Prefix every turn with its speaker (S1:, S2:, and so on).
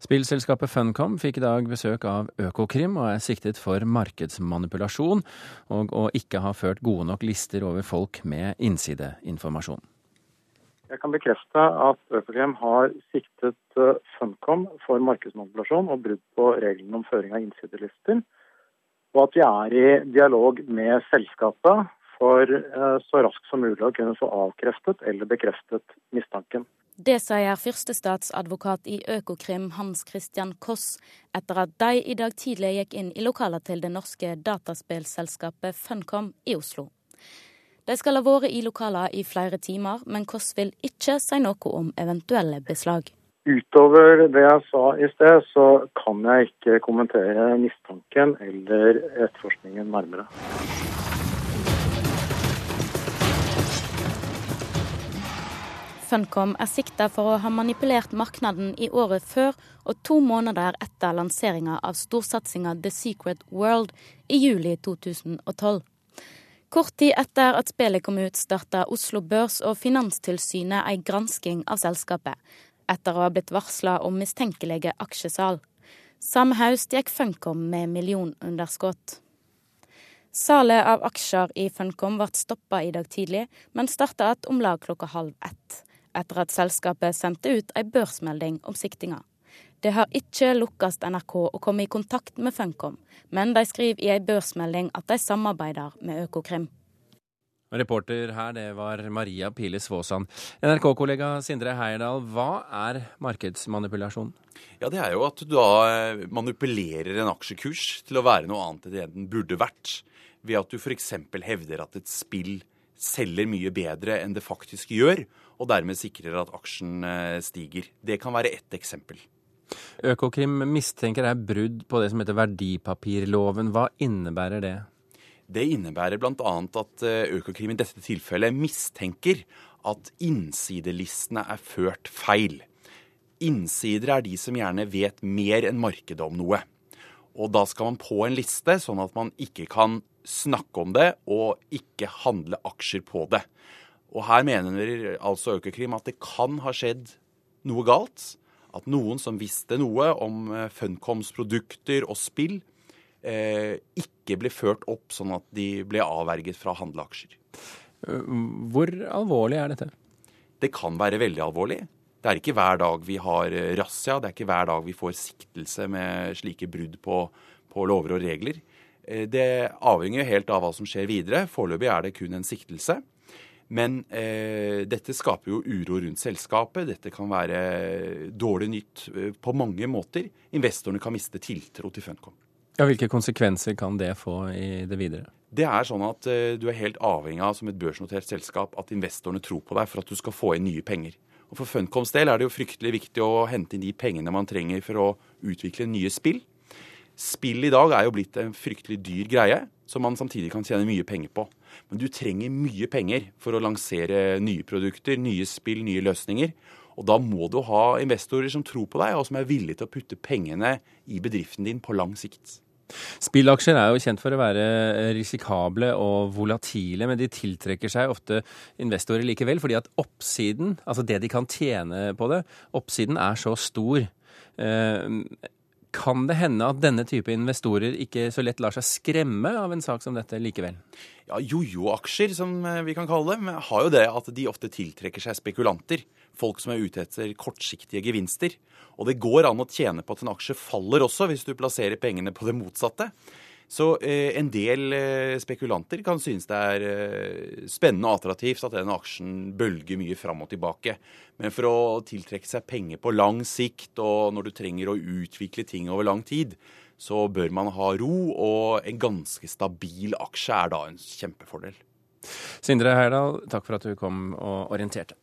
S1: Spillselskapet Funcom fikk i dag besøk av Økokrim og er siktet for markedsmanipulasjon og å ikke ha ført gode nok lister over folk med innsideinformasjon.
S2: Jeg kan bekrefte at Økokrim har siktet eh, Funcom for markedsmanipulasjon og brudd på reglene om føring av innsidelister, og at vi er i dialog med selskapet for eh, så raskt som mulig å kunne få avkreftet eller bekreftet mistanken.
S3: Det sier førstestatsadvokat i Økokrim Hans Christian Koss, etter at de i dag tidlig gikk inn i lokaler til det norske dataspillselskapet Funcom i Oslo. De skal ha vært i lokaler i flere timer, men Koss vil ikke si noe om eventuelle beslag.
S2: Utover det jeg sa i sted, så kan jeg ikke kommentere mistanken eller etterforskningen nærmere.
S3: Funcom er sikta for å ha manipulert markedet i året før og to måneder etter lanseringa av storsatsinga The Secret World i juli 2012. Kort tid etter at spillet kom ut, starta Oslo Børs og Finanstilsynet ei gransking av selskapet, etter å ha blitt varsla om mistenkelige aksjesal. Samme høst gikk Funcom med millionunderskudd. Salet av aksjer i Funcom ble stoppa i dag tidlig, men starta igjen om lag klokka halv ett etter at selskapet sendte ut ei børsmelding om siktinga. Det har ikke lukkes NRK å komme i kontakt med Funcom, men de skriver i ei børsmelding at de samarbeider med Økokrim.
S1: Reporter her, det var Maria Pile Svåsand. NRK-kollega Sindre Heierdal, hva er markedsmanipulasjon?
S4: Ja, Det er jo at du da eh, manipulerer en aksjekurs til å være noe annet enn det den burde vært. Ved at du f.eks. hevder at et spill selger mye bedre enn det faktisk gjør, og dermed sikrer at aksjen eh, stiger. Det kan være ett eksempel.
S1: Økokrim mistenker er brudd på det som heter verdipapirloven. Hva innebærer det?
S4: Det innebærer bl.a. at eh, Økokrim i dette tilfellet mistenker at innsidelistene er ført feil. Innsider er de som gjerne vet mer enn markedet om noe. Og da skal man på en liste, sånn at man ikke kan snakke om det og ikke handle aksjer på det. Og her mener altså Økokrim at det kan ha skjedd noe galt. At noen som visste noe om eh, Funcoms produkter og spill, eh, ikke ble ført opp sånn at de ble avverget fra å handle aksjer.
S1: Hvor alvorlig er dette?
S4: Det kan være veldig alvorlig. Det er ikke hver dag vi har eh, razzia, det er ikke hver dag vi får siktelse med slike brudd på, på lover og regler. Eh, det avhenger helt av hva som skjer videre. Foreløpig er det kun en siktelse. Men eh, dette skaper jo uro rundt selskapet. Dette kan være dårlig nytt eh, på mange måter. Investorene kan miste tiltro til Funcom.
S1: Ja, hvilke konsekvenser kan det få i det videre?
S4: Det er sånn at eh, Du er helt avhengig av som et børsnotert selskap at investorene tror på deg for at du skal få inn nye penger. Og For Funcoms del er det jo fryktelig viktig å hente inn de pengene man trenger for å utvikle nye spill. Spill i dag er jo blitt en fryktelig dyr greie, som man samtidig kan tjene mye penger på. Men du trenger mye penger for å lansere nye produkter, nye spill, nye løsninger. Og da må du ha investorer som tror på deg, og som er villige til å putte pengene i bedriften din på lang sikt.
S1: Spillaksjer er jo kjent for å være risikable og volatile, men de tiltrekker seg ofte investorer likevel, fordi at oppsiden, altså det de kan tjene på det, oppsiden er så stor. Kan det hende at denne type investorer ikke så lett lar seg skremme av en sak som dette likevel?
S4: Ja, Jojo-aksjer, som eh, vi kan kalle det, har jo det at de ofte tiltrekker seg spekulanter. Folk som er ute etter kortsiktige gevinster. Og det går an å tjene på at en aksje faller også, hvis du plasserer pengene på det motsatte. Så eh, en del eh, spekulanter kan synes det er eh, spennende og attraktivt at den aksjen bølger mye fram og tilbake. Men for å tiltrekke seg penger på lang sikt, og når du trenger å utvikle ting over lang tid, så bør man ha ro, og en ganske stabil aksje er da en kjempefordel.
S1: Sindre Heyerdahl, takk for at du kom og orienterte.